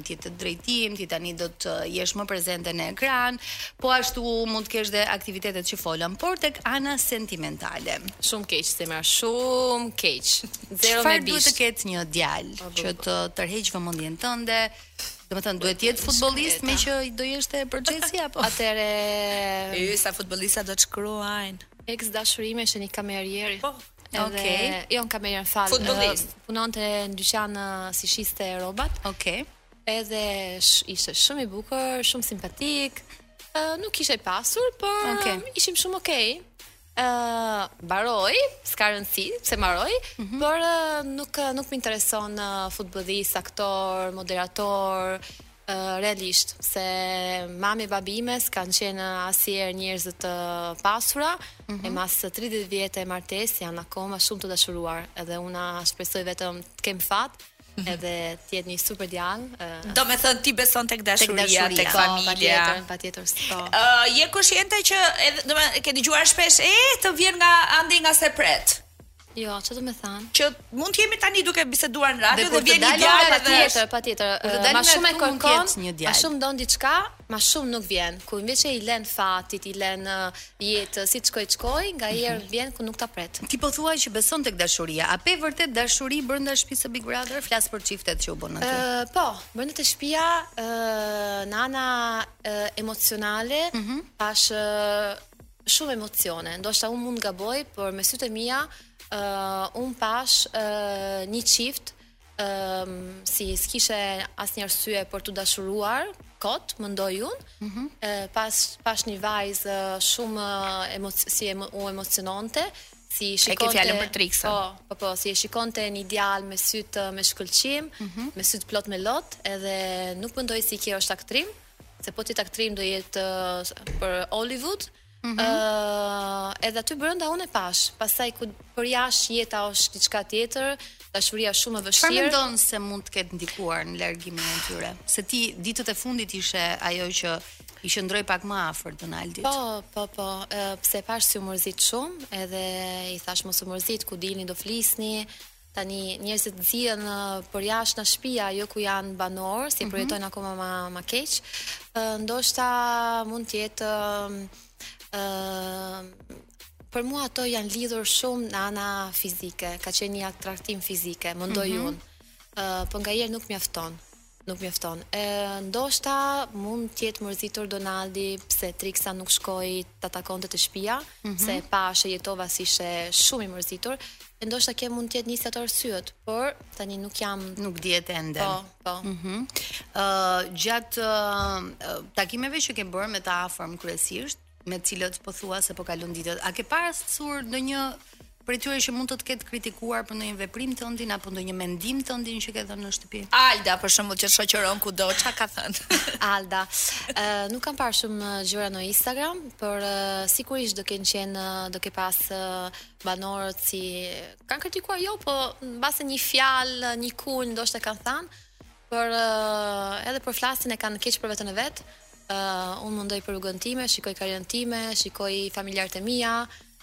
tjetër drejtim, ti tani do të jesh më prezente në ekran, po ashtu mund të kesh dhe aktivitetet që folëm, por tek ana sentimentale. Shumë keq, Semra, shumë keq. Zero me bisht. Çfarë duhet të ketë një djalë po, që po. të tërheq vëmendjen tënde? Domethënë duhet të jetë futbollist meqë ti ishe për Chelsea apo? Atëherë, ju sa futbollista do të shkruajnë. Eks i dashuri im është një kamerieri. Po, Edhe okay. jo në kamerën fal. Futbollist. Uh, punonte në dyqan uh, si shiste rrobat. Okej. Okay. Edhe sh, ishte shumë i bukur, shumë simpatik. Uh, nuk ishte i pasur, por okay. ishim shumë okay. Uh, mbaroi, s'ka rëndësi, pse mbaroi, mm -hmm. por uh, nuk, nuk më intereson uh, futbollist, aktor, moderator, realisht, se mami e babi im s'kanë qenë asnjëherë njerëz të pasura, mm -hmm. e mas 30 vjetëve martesë janë akoma shumë të dashuruar, edhe una shpresoj vetëm të kem fat, mm -hmm. edhe të jetë një super djalë. Uh, Do me thënë ti beson tek dashuria, tek, dashuria, tek familja. Po, patjetër, patjetër. Po. Uh, je kushente që edhe domethënë ke dëgjuar shpesh, e të vjen nga andej nga s'e pret. Jo, çfarë do të thënë? Që mund të jemi tani duke biseduar në radio dhe, dhe vjen një djalë patjetër, patjetër. Më shumë e kërkon, më shumë don diçka, më shumë nuk vjen. Kur ia lën fatit, ia lën jetës, si shkoi shkoi, nganjëherë vjen ku nuk ta pret. Ti po thua që beson tek dashuria. A pe vërtet dashuri brenda shtëpisë së Big Brother? Flas për çiftet që u bën aty. Ëh, po, brenda te shtëpia, ëh, në ana emocionale, mm -hmm. Shumë emocione, ndoshta unë mund të gaboj, por me sytë e mia ë uh, un pash ë uh, një çift ë uh, si s'kishe asnjë arsye për t'u dashuruar kot, mendoj unë. Mm -hmm. ë uh, pash pash një vajzë uh, shumë uh, emoci si emo u emociononte, si shikonte E ke fjalën për Triksa. Po, po, po, si e shikonte një djalë me sytë me shkëlqim, mm -hmm. me sytë plot me lot, edhe nuk mendoj se kjo është aktrim. se po t'ishte aktrim do jetë për Hollywood. Mm -hmm. uh, edhe aty brenda unë e pash. Pastaj këtu përjashta jeta është diçka tjetër, dashuria shumë më e vështirë. Çfarë mendon se mund të ketë ndikuar në largimin e tyre? Se ti ditët e fundit ishe ajo që i qëndroi pak më afër Donaldit. Po, po, po, uh, pse pash si u mërzit shumë, edhe i thash mos u mërzit kur dilni do flisni, Tani njerëzit zihen përjashta nga shtëpia, jo kur janë banorë, se e mhm. përjetojnë akoma ma, ma keq. Ndoshta mund të jetë për mua ato janë lidhur shumë në ana fizike, ka qenë një atraktim fizike, mendoj mm -hmm. unë. Ë, uh, po nganjëherë nuk mjafton. Nuk mjafton. Ë, ndoshta mund të jetë mërzitur Donaldi pse Triksa nuk shkoi ta takonte te shtëpia, mm -hmm. se e pashë te ditorja si ishte shumë i mërzitur. E ndoshta kjo mund të jetë një si ato arsyet, por tani nuk jam nuk dihet ende. Po, po. Mm -hmm. uh, gjatë uh, takimeve që ke bërë me të afërm kryesisht, me të cilët po thua se po kalon ditët. A ke pasur ndonjë prej tyre që mund të të ketë kritikuar për ndonjë veprim tëndin apo ndonjë mendim tëndin që ke dhënë në shtëpi? Alda për shembull që të shoqëron kudo, ç'ka thënë? Alda, ë nuk kam parë shumë uh, gjëra në Instagram, por uh, sigurisht do kenë qenë uh, do ke pas uh, banorët si kanë kritikuar jo, po mbase një fjalë, njëkund ndoshta kanë thënë. Por edhe po flasin e kanë keq për veten e vet. Ë uh, unë mendoj për rrugën time, shikoj karrierën time, shikoj familjarët e mia,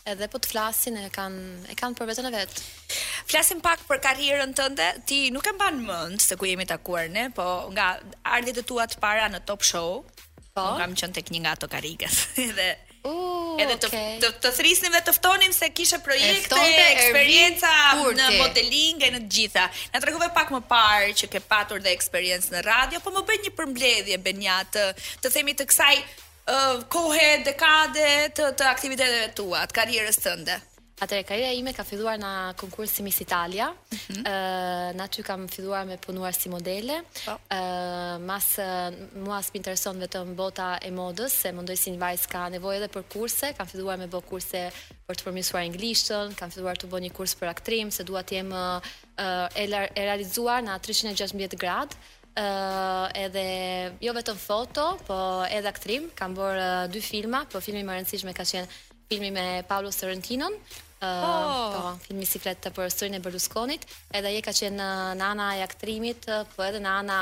edhe po të flasin e kanë e kanë për veten e vet. Flasim pak për karrierën tënde. Ti nuk e mban mend se ku jemi takuar ne, po nga ardhjet e tua të para në Top Show, Po. Unë kam qenë tek një nga ato karriges. Dhe Edhe të të thrisnim dhe të ftonim se kishe projekte, eksperienca në modeling e në të gjitha. Na tregove pak më parë që ke patur dhe eksperiencë në radio, po më bëj një përmbledhje Beniada, të themi të kësaj kohe, dekade të të aktiviteteve tua, të karrierës tënde. Atëherë karriera ime ka filluar në konkursi Miss Italia. Mm -hmm. uh, në aty kam filluar me punuar si modele. Po. Ë uh, mas mua s'më intereson vetëm bota e modës, se mendoj si një vajzë ka nevojë edhe për kurse, kam filluar me bë kurse për të përmirësuar anglishten, kam filluar të bëj një kurs për aktrim, se dua të jem uh, e, e realizuar në 360 gradë uh, edhe jo vetëm foto, po edhe aktrim, kam bërë uh, dy filma, po filmi më rëndësishme ka qenë Filmi me Paolo Sorrentinon, Oh. Po, filmi si flet për historinë e Berlusconit, edhe ai ka qenë në ana e aktrimit, po edhe në ana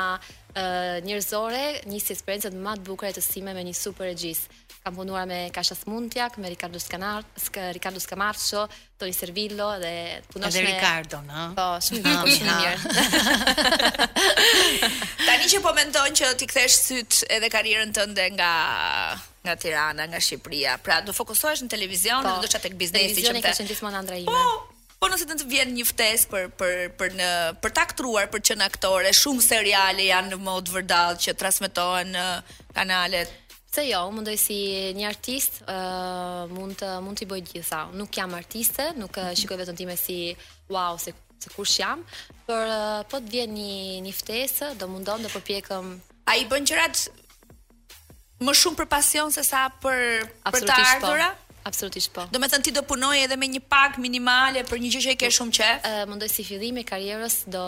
njerëzore, një si eksperiencat më të bukura e jetës sime me një super regjis. Kam punuar me Kasia Smutniak, me Riccardo Scamar, Riccardo Scamarcio, Toni Servillo dhe punosh me Riccardo, ha. Po, shumë mirë, po, shumë mirë. Tani që po mendon që t'i kthesh sytë edhe karrierën tënde nga nga Tirana, nga Shqipëria. Pra, do fokusohesh në televizion, po, do të tek biznesi që të. Po, shumë gjithmonë ëndrra ime. Po, po nëse do të vijë një ftesë për për për në për të aktruar për të qenë aktore, shumë seriale janë në modë vërdallë që transmetohen në kanalet Pse jo, unë mendoj si një artist ë mund të mund t'i bëj të gjitha. Unë nuk jam artiste, nuk e shikoj veten time si wow, se se kush jam, por ë, po të vjen një një ftesë, do mundohem, do përpjekëm A i bën gjërat më shumë për pasion se sa për për të absolutisht po. ardhura? Absolutisht po. Do me thënë ti do punoje edhe me një pagë minimale për një gjë që e ke shumë qef? Ë, mendoj si fillim i karrierës po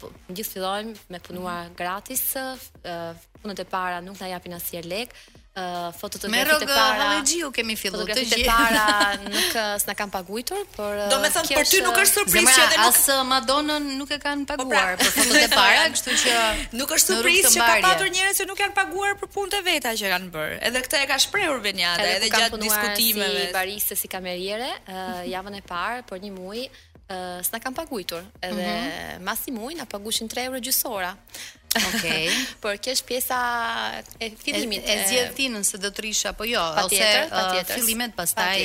po, gjithë fillojmë me punu gratis, ë, Punët e para nuk na japin asnjëherë lek. Ë fotot e Me rrogë hallexhiu kemi filluar të gjithë. Fotografitë e para nuk s'na kanë paguajtur, por Do të thotë për ty nuk është surprizë që edhe nuk as Madonën nuk e kanë po pra, paguar për fotot e para, kështu që nuk është surprizë që ka patur njerëz që nuk janë paguar për punët e veta që kanë bërë. Edhe këtë e ka shprehur Venjada edhe gjatë diskutimeve. Edhe kam punuar si bariste, si kameriere, javën e parë për një muaj. Uh, s'na kanë pagujtur, edhe mm -hmm. mas ni muji na pagushin 3 euro gjys ora. Okej. Por kjo është pjesa e fillimit. E, e zgjedh ti nëse do të rrish apo jo, pa ose tjetër, patjetër, uh, fillimet pastaj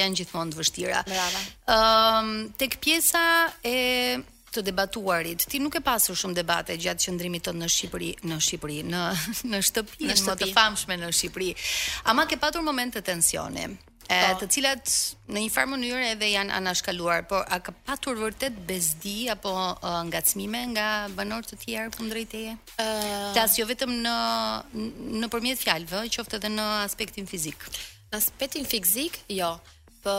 janë gjithmonë të vështira. Bravo. Ëm um, tek pjesa e të debatuarit. Ti nuk ke pasur shumë debate gjatë qëndrimit tënd në Shqipëri, në Shqipëri, në në shtëpi, në shtëpi. më të famshme në Shqipëri. Ama ke patur momente tensioni. e po. të cilat në një farë mënyrë edhe janë anashkaluar, por a ka patur vërtet bezdi apo uh, ngacmime nga banorë të tjerë kundrejt teje? Ëh, uh, Pra jo vetëm në nëpërmjet fjalëve, qoftë edhe në aspektin fizik. Në aspektin fizik, jo po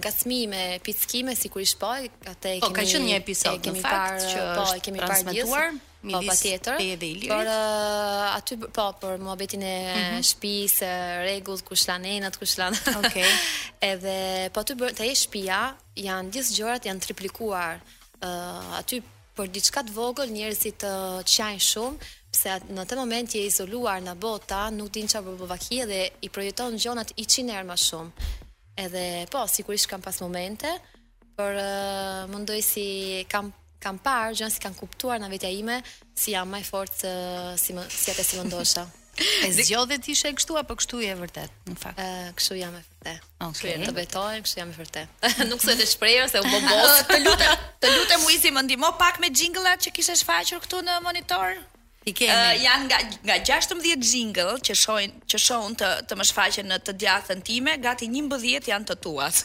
ngacmime, pickime sikur i shpoj, atë e po, kemi Po ka qenë një episod në fakt parë, që po, e kemi parë Po patjetër. Edhe Ilirit. Por uh, aty po për muhabetin e mm -hmm. shtëpisë, rregull kush lan enët, kush lan. Okej. Okay. Edhe po aty bër te shtëpia janë gjithë gjërat janë triplikuar. Ë uh, aty për diçka të vogël njerëzit të uh, qajnë shumë se në atë moment je i izoluar nga bota, nuk din çka po bën vaki dhe i projekton gjonat njëqind herë më shumë. Edhe po, sigurisht kam pas momente, por uh, mendoj si kam kam parë gjëra si kam kuptuar në vetja ime si jam më i fortë se si më si atë si mendosha. E zgjodhe ti shë kështu apo kështu je vërtet, në fakt? Ë, kështu jam vërtet. Okej. Okay. Të betohem, kështu jam vërtet. Nuk se të shprehur se u bë boss. të lutem, të lutem Uizi më ndihmo pak me jingle-at që kishe shfaqur këtu në monitor. I kemi. Uh, janë nga nga 16 jingle që shohin që shihen të të më shfaqen në të djathtën time, gati 11 janë të tuat.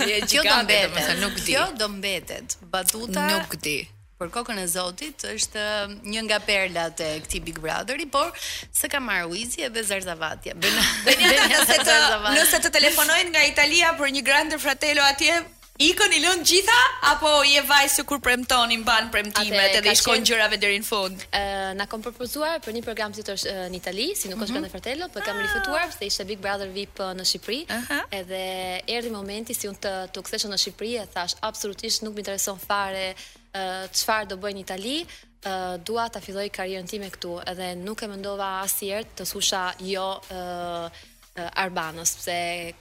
Një gjë do mbetet, nuk di. Kjo do mbetet. Batuta nuk di. Për kokën e Zotit është um, një nga perlat e këtij Big Brotheri, por s'e ka marrë Uizi edhe Zarzavatja. Bën nëse të nëse të telefonojnë nga Italia për një Grande Fratello atje, Ikën i lë të gjitha apo je vajzë që kur premton i mban premtimet edhe i shkon gjërave deri në fund. Ëh, ma kanë propozuar për një program tjetër në Itali, si nuk është mhm. Grande Fratello, po e kam ah. rifutuar pse ishte Big Brother VIP në Shqipëri. Edhe erdhi momenti si unë të të kthesha në Shqipëri e thash absolutisht nuk më intereson fare çfarë do bëj në Itali, dua ta filloj karrierën time këtu, edhe nuk e mendova asnjëherë të thusha jo Arbanës, pse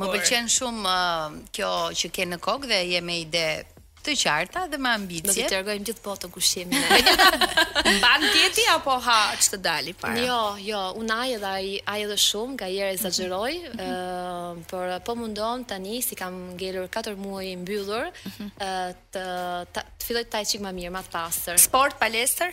Më pëlqen shumë uh, kjo që ke në kokë dhe je me ide të qarta dhe me ambicie. Do të tregojmë gjithë botën kush jemi ne. Mban dietë apo ha ç'të dali para? Jo, jo, unë ha edhe ha ha edhe shumë, ka herë ekzagjeroj, ë mhm. uh, por po mundohem tani si kam ngelur 4 muaj mbyllur, ë mhm. uh, të të filloj të ha çik më mirë, më të pastër. Sport, palestër?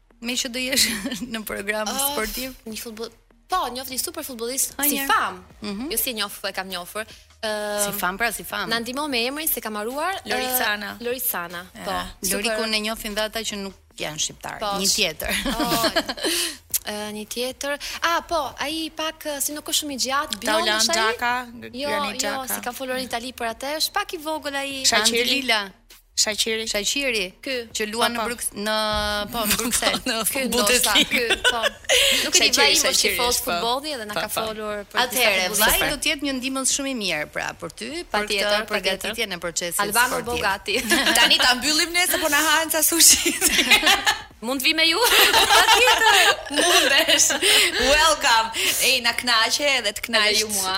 Me që do jesh në program oh, sportiv? Një futbollist... Po, njof një super futbolist si fam. Mm -hmm. Jo si njof, po e kam njofur. Uh, si fam pra, si fam. Na ndihmo me emrin se kam harruar Lorik Cana. Uh, Lorik Cana. Yeah. Po. Super... Lorikun e njofin dhe ata që nuk janë shqiptar, po, një tjetër. Oh, uh, një tjetër. Ah, po, ai pak uh, si nuk është shumë i gjatë, bjo më shaj. Taulant Xhaka, jo, Granit Xhaka. Jo, jo, se kam folur në Itali për atë, është pak i vogël ai. Shaqiri. Shaqiri. Shaqiri. Ky që luan në Bruk në po në Bruksel. Ky ndoshta ky po. Nuk e di vllai im është tifos futbolli dhe na ka folur për këtë. Atëherë vllai do të jetë një ndihmës shumë i mirë pra për ty për këtë përgatitje në procesin sportiv. Albano Bogati. Tani ta mbyllim ne se po na hahen ca sushi. Mund të vi me ju? Patjetër. Mundesh. Welcome. Ej, na kënaqe edhe të kënaqëm. Ju mua.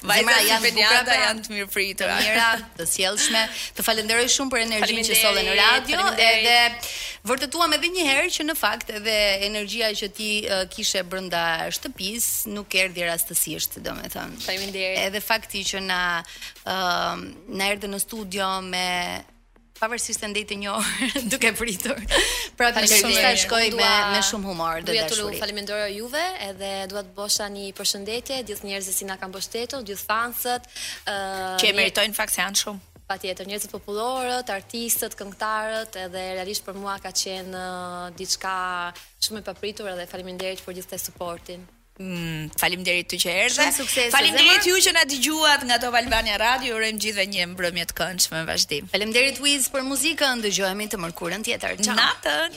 Vajzat. Zemra, janë Benjata buka pranë. janë të mirëpritura. Të mira, të sjellshme. Të falënderoj shumë për energjinë që solle në Faleminderit, radio, faleminderit. edhe vërtetuam edhe një herë që në fakt edhe energjia që ti eh, kishe brenda shtëpisë nuk erdhi rastësisht, domethënë. Faleminderit. Edhe fakti që na ë na erdhe në studio me pavarësisht se ndejte një orë duke pritur. Pra të shumë ta shkoj me me shumë humor dhe dashuri. Ju falenderoj juve, edhe dua të boja një përshëndetje gjithë njerëzit që na kanë mbështetur, gjithë fansët, ë uh, që meritojnë fakt se janë shumë. Patjetër, njerëzit popullorë, artistët, këngëtarët, edhe realisht për mua ka qenë uh, diçka shumë e papritur edhe faleminderit për gjithë këtë suport. Mm, faleminderit ty që erdhe. Faleminderit ju që na dëgjuat nga Top Albania Radio. Ju urojmë gjithëve një mbrëmje të këndshme vazhdim. Faleminderit Wiz për muzikën. Dëgjohemi të mërkurën tjetër. Ciao. Natën.